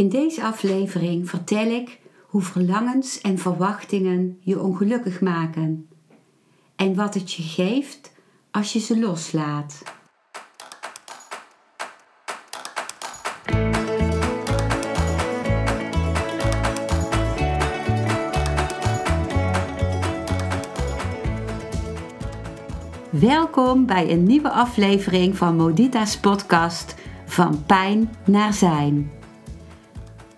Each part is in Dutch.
In deze aflevering vertel ik hoe verlangens en verwachtingen je ongelukkig maken en wat het je geeft als je ze loslaat. Welkom bij een nieuwe aflevering van Modita's podcast Van Pijn naar Zijn.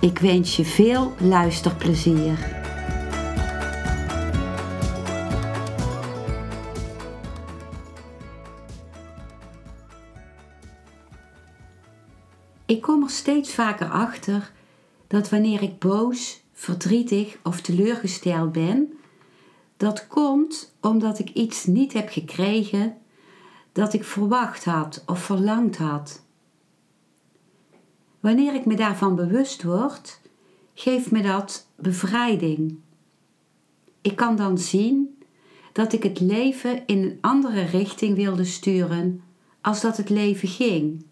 Ik wens je veel luisterplezier. Ik kom er steeds vaker achter dat wanneer ik boos, verdrietig of teleurgesteld ben, dat komt omdat ik iets niet heb gekregen dat ik verwacht had of verlangd had. Wanneer ik me daarvan bewust word, geeft me dat bevrijding. Ik kan dan zien dat ik het leven in een andere richting wilde sturen als dat het leven ging.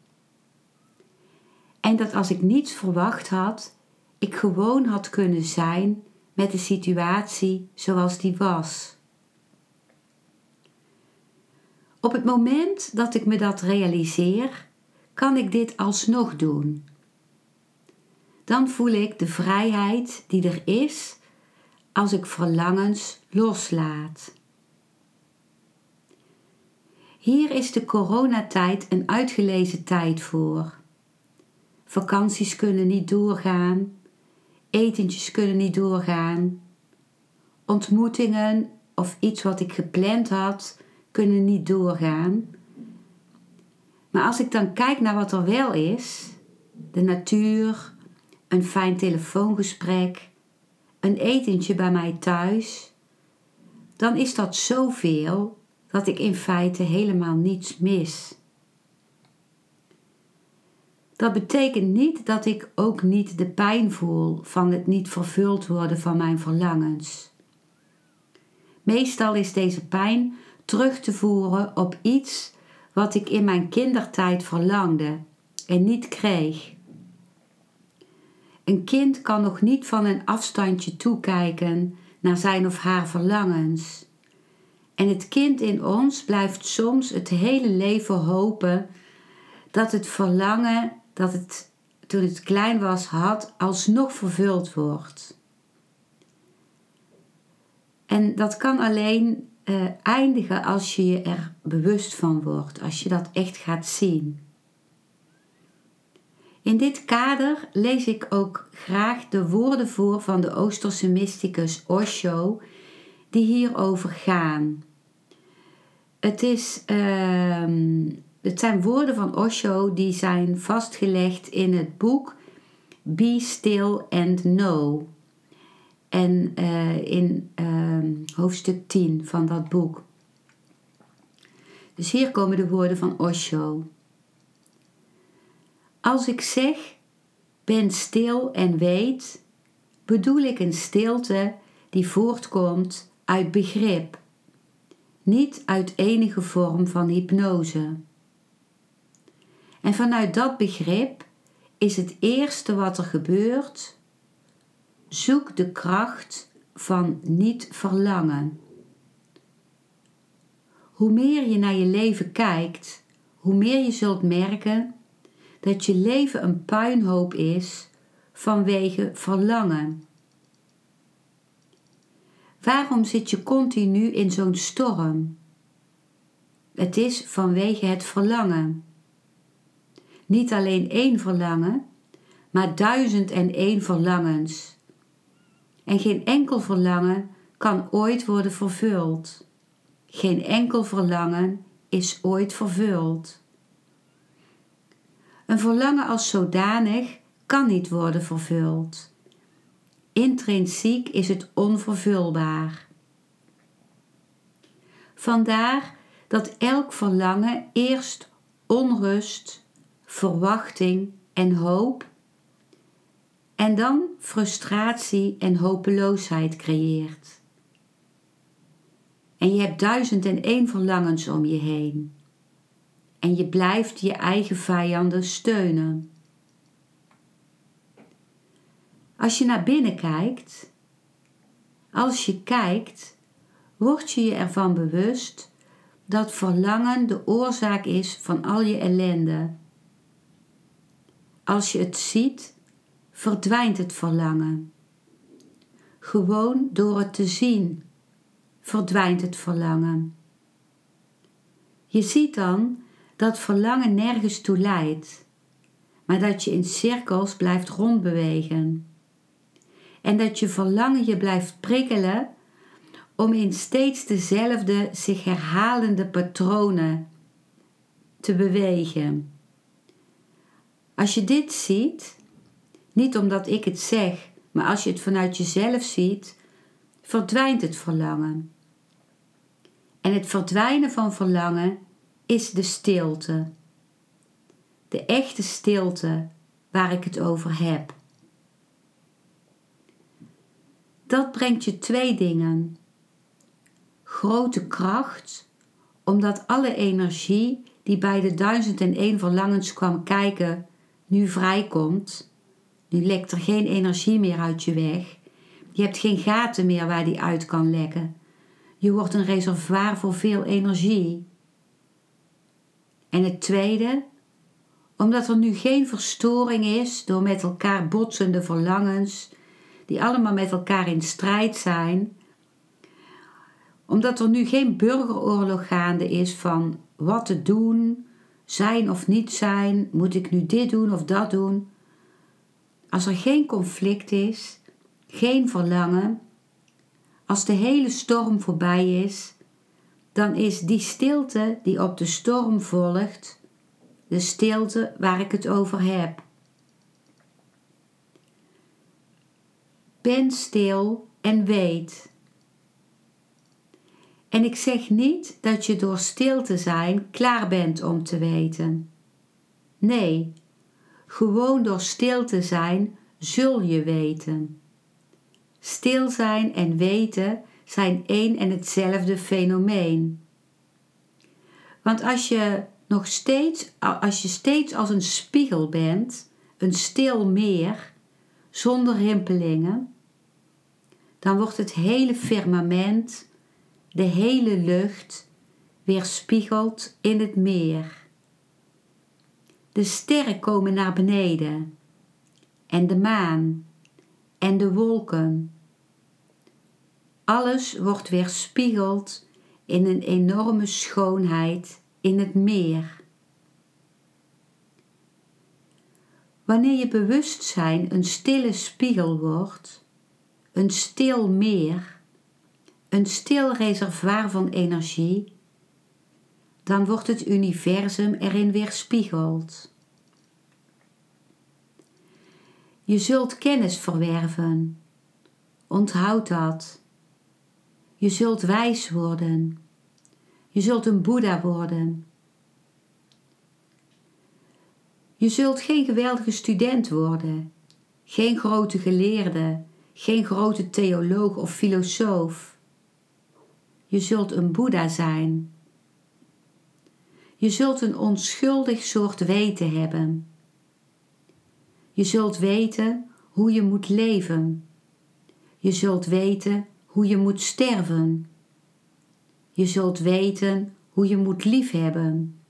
En dat als ik niets verwacht had, ik gewoon had kunnen zijn met de situatie zoals die was. Op het moment dat ik me dat realiseer, kan ik dit alsnog doen dan voel ik de vrijheid die er is als ik verlangens loslaat. Hier is de coronatijd een uitgelezen tijd voor. Vakanties kunnen niet doorgaan, etentjes kunnen niet doorgaan, ontmoetingen of iets wat ik gepland had kunnen niet doorgaan. Maar als ik dan kijk naar wat er wel is, de natuur, een fijn telefoongesprek, een etentje bij mij thuis, dan is dat zoveel dat ik in feite helemaal niets mis. Dat betekent niet dat ik ook niet de pijn voel van het niet vervuld worden van mijn verlangens. Meestal is deze pijn terug te voeren op iets wat ik in mijn kindertijd verlangde en niet kreeg. Een kind kan nog niet van een afstandje toekijken naar zijn of haar verlangens. En het kind in ons blijft soms het hele leven hopen dat het verlangen dat het toen het klein was had, alsnog vervuld wordt. En dat kan alleen uh, eindigen als je je er bewust van wordt, als je dat echt gaat zien. In dit kader lees ik ook graag de woorden voor van de Oosterse mysticus Osho, die hierover gaan. Het, is, uh, het zijn woorden van Osho die zijn vastgelegd in het boek Be Still and Know. En uh, in uh, hoofdstuk 10 van dat boek. Dus hier komen de woorden van Osho. Als ik zeg, ben stil en weet, bedoel ik een stilte die voortkomt uit begrip, niet uit enige vorm van hypnose. En vanuit dat begrip is het eerste wat er gebeurt, zoek de kracht van niet verlangen. Hoe meer je naar je leven kijkt, hoe meer je zult merken dat je leven een puinhoop is vanwege verlangen. Waarom zit je continu in zo'n storm? Het is vanwege het verlangen. Niet alleen één verlangen, maar duizend en één verlangens. En geen enkel verlangen kan ooit worden vervuld. Geen enkel verlangen is ooit vervuld. Een verlangen als zodanig kan niet worden vervuld. Intrinsiek is het onvervulbaar. Vandaar dat elk verlangen eerst onrust, verwachting en hoop en dan frustratie en hopeloosheid creëert. En je hebt duizend en één verlangens om je heen. En je blijft je eigen vijanden steunen. Als je naar binnen kijkt, als je kijkt, word je je ervan bewust dat verlangen de oorzaak is van al je ellende. Als je het ziet, verdwijnt het verlangen. Gewoon door het te zien verdwijnt het verlangen. Je ziet dan dat verlangen nergens toe leidt, maar dat je in cirkels blijft rondbewegen. En dat je verlangen je blijft prikkelen om in steeds dezelfde zich herhalende patronen te bewegen. Als je dit ziet, niet omdat ik het zeg, maar als je het vanuit jezelf ziet, verdwijnt het verlangen. En het verdwijnen van verlangen is de stilte. De echte stilte waar ik het over heb. Dat brengt je twee dingen. Grote kracht, omdat alle energie die bij de duizend en één verlangens kwam kijken, nu vrijkomt. Nu lekt er geen energie meer uit je weg. Je hebt geen gaten meer waar die uit kan lekken. Je wordt een reservoir voor veel energie. En het tweede, omdat er nu geen verstoring is door met elkaar botsende verlangens, die allemaal met elkaar in strijd zijn, omdat er nu geen burgeroorlog gaande is van wat te doen, zijn of niet zijn, moet ik nu dit doen of dat doen. Als er geen conflict is, geen verlangen, als de hele storm voorbij is, dan is die stilte die op de storm volgt, de stilte waar ik het over heb. Ben stil en weet. En ik zeg niet dat je door stil te zijn klaar bent om te weten. Nee, gewoon door stil te zijn zul je weten. Stil zijn en weten zijn één en hetzelfde fenomeen. Want als je nog steeds, als je steeds als een spiegel bent, een stil meer, zonder rimpelingen, dan wordt het hele firmament, de hele lucht, weerspiegeld in het meer. De sterren komen naar beneden en de maan en de wolken alles wordt weerspiegeld in een enorme schoonheid in het meer. Wanneer je bewustzijn een stille spiegel wordt, een stil meer, een stil reservoir van energie, dan wordt het universum erin weerspiegeld. Je zult kennis verwerven. Onthoud dat. Je zult wijs worden. Je zult een Boeddha worden. Je zult geen geweldige student worden, geen grote geleerde, geen grote theoloog of filosoof. Je zult een Boeddha zijn. Je zult een onschuldig soort weten hebben. Je zult weten hoe je moet leven. Je zult weten hoe je moet sterven. Je zult weten hoe je moet liefhebben.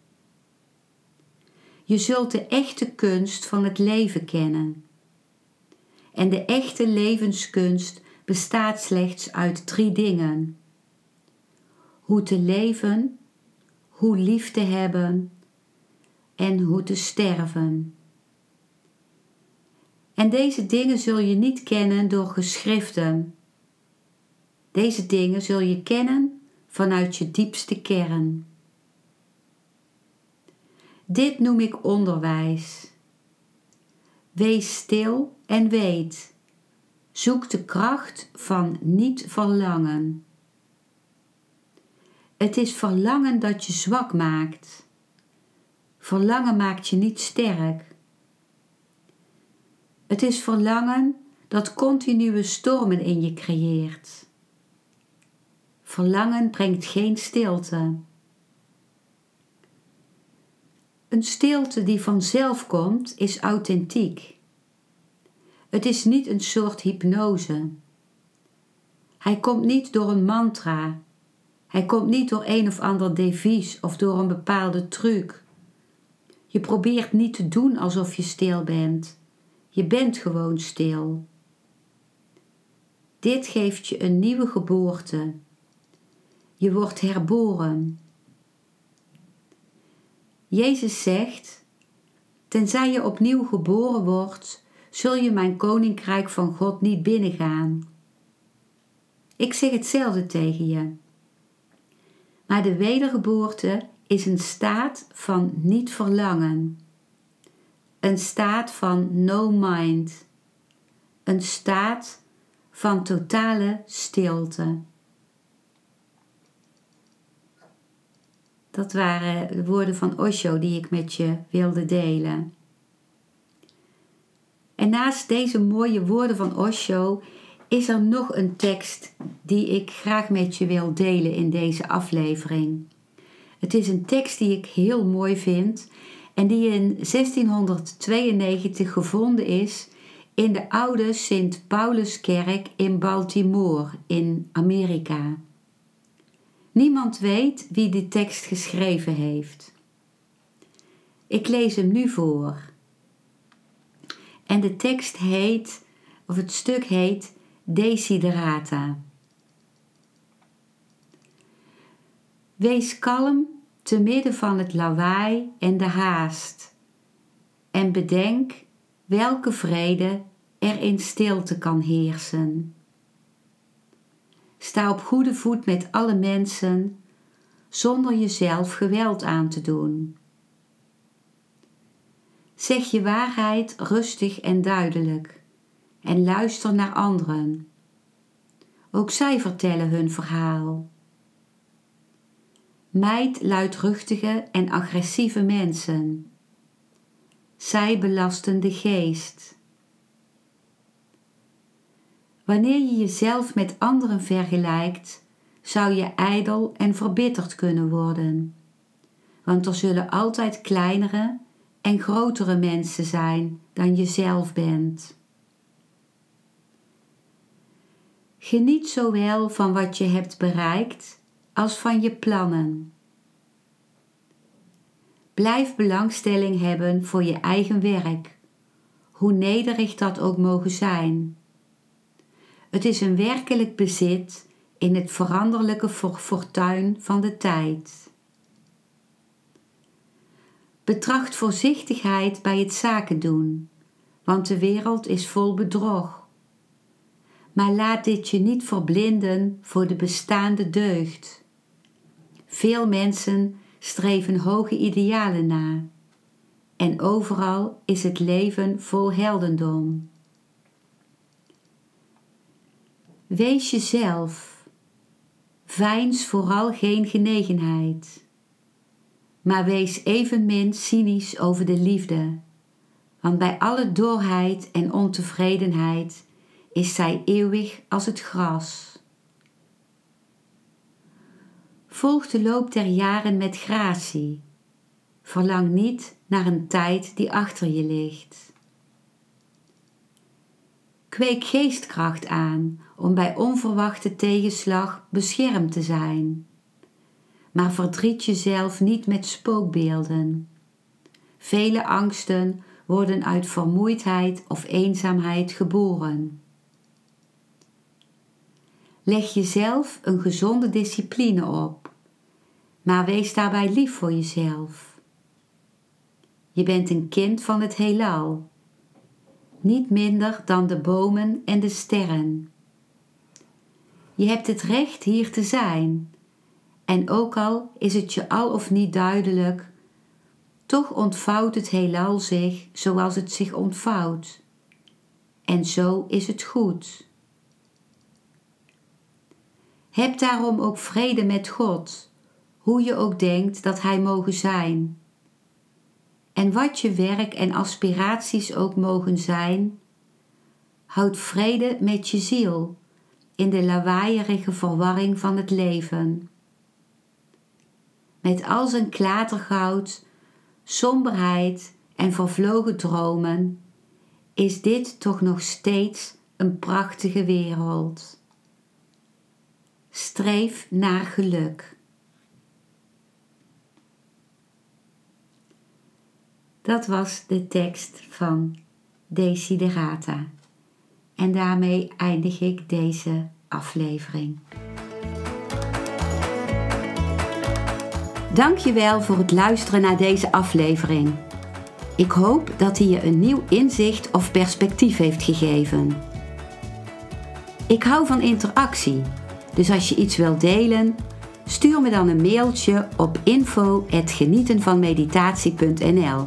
Je zult de echte kunst van het leven kennen. En de echte levenskunst bestaat slechts uit drie dingen: hoe te leven, hoe lief te hebben en hoe te sterven. En deze dingen zul je niet kennen door geschriften deze dingen zul je kennen vanuit je diepste kern. Dit noem ik onderwijs. Wees stil en weet. Zoek de kracht van niet verlangen. Het is verlangen dat je zwak maakt. Verlangen maakt je niet sterk. Het is verlangen dat continue stormen in je creëert. Verlangen brengt geen stilte. Een stilte die vanzelf komt is authentiek. Het is niet een soort hypnose. Hij komt niet door een mantra. Hij komt niet door een of ander devies of door een bepaalde truc. Je probeert niet te doen alsof je stil bent. Je bent gewoon stil. Dit geeft je een nieuwe geboorte. Je wordt herboren. Jezus zegt: Tenzij je opnieuw geboren wordt, zul je mijn koninkrijk van God niet binnengaan. Ik zeg hetzelfde tegen je. Maar de wedergeboorte is een staat van niet verlangen, een staat van no mind, een staat van totale stilte. Dat waren de woorden van Osho die ik met je wilde delen. En naast deze mooie woorden van Osho is er nog een tekst die ik graag met je wil delen in deze aflevering. Het is een tekst die ik heel mooi vind en die in 1692 gevonden is in de oude Sint Pauluskerk in Baltimore in Amerika. Niemand weet wie die tekst geschreven heeft. Ik lees hem nu voor. En de tekst heet, of het stuk heet, Desiderata. Wees kalm te midden van het lawaai en de haast en bedenk welke vrede er in stilte kan heersen. Sta op goede voet met alle mensen zonder jezelf geweld aan te doen. Zeg je waarheid rustig en duidelijk en luister naar anderen. Ook zij vertellen hun verhaal. Mijd luidruchtige en agressieve mensen. Zij belasten de geest. Wanneer je jezelf met anderen vergelijkt, zou je ijdel en verbitterd kunnen worden. Want er zullen altijd kleinere en grotere mensen zijn dan je zelf bent. Geniet zowel van wat je hebt bereikt als van je plannen. Blijf belangstelling hebben voor je eigen werk, hoe nederig dat ook mogen zijn. Het is een werkelijk bezit in het veranderlijke fortuin van de tijd. Betracht voorzichtigheid bij het zaken doen, want de wereld is vol bedrog. Maar laat dit je niet verblinden voor de bestaande deugd. Veel mensen streven hoge idealen na en overal is het leven vol heldendom. Wees jezelf. Veins vooral geen genegenheid. Maar wees evenmin cynisch over de liefde, want bij alle dorheid en ontevredenheid is zij eeuwig als het gras. Volg de loop der jaren met gratie. Verlang niet naar een tijd die achter je ligt. Kweek geestkracht aan om bij onverwachte tegenslag beschermd te zijn. Maar verdriet jezelf niet met spookbeelden. Vele angsten worden uit vermoeidheid of eenzaamheid geboren. Leg jezelf een gezonde discipline op, maar wees daarbij lief voor jezelf. Je bent een kind van het heelal niet minder dan de bomen en de sterren. Je hebt het recht hier te zijn, en ook al is het je al of niet duidelijk Toch ontvouwt het heelal zich zoals het zich ontvouwt. En zo is het goed. Heb daarom ook vrede met God, hoe je ook denkt dat Hij mogen zijn. En wat je werk en aspiraties ook mogen zijn, houd vrede met je ziel in de lawaaierige verwarring van het leven. Met al zijn klatergoud, somberheid en vervlogen dromen is dit toch nog steeds een prachtige wereld. Streef naar geluk. Dat was de tekst van Desiderata. En daarmee eindig ik deze aflevering. Dankjewel voor het luisteren naar deze aflevering. Ik hoop dat hij je een nieuw inzicht of perspectief heeft gegeven. Ik hou van interactie, dus als je iets wilt delen, stuur me dan een mailtje op info@genietenvanmeditatie.nl.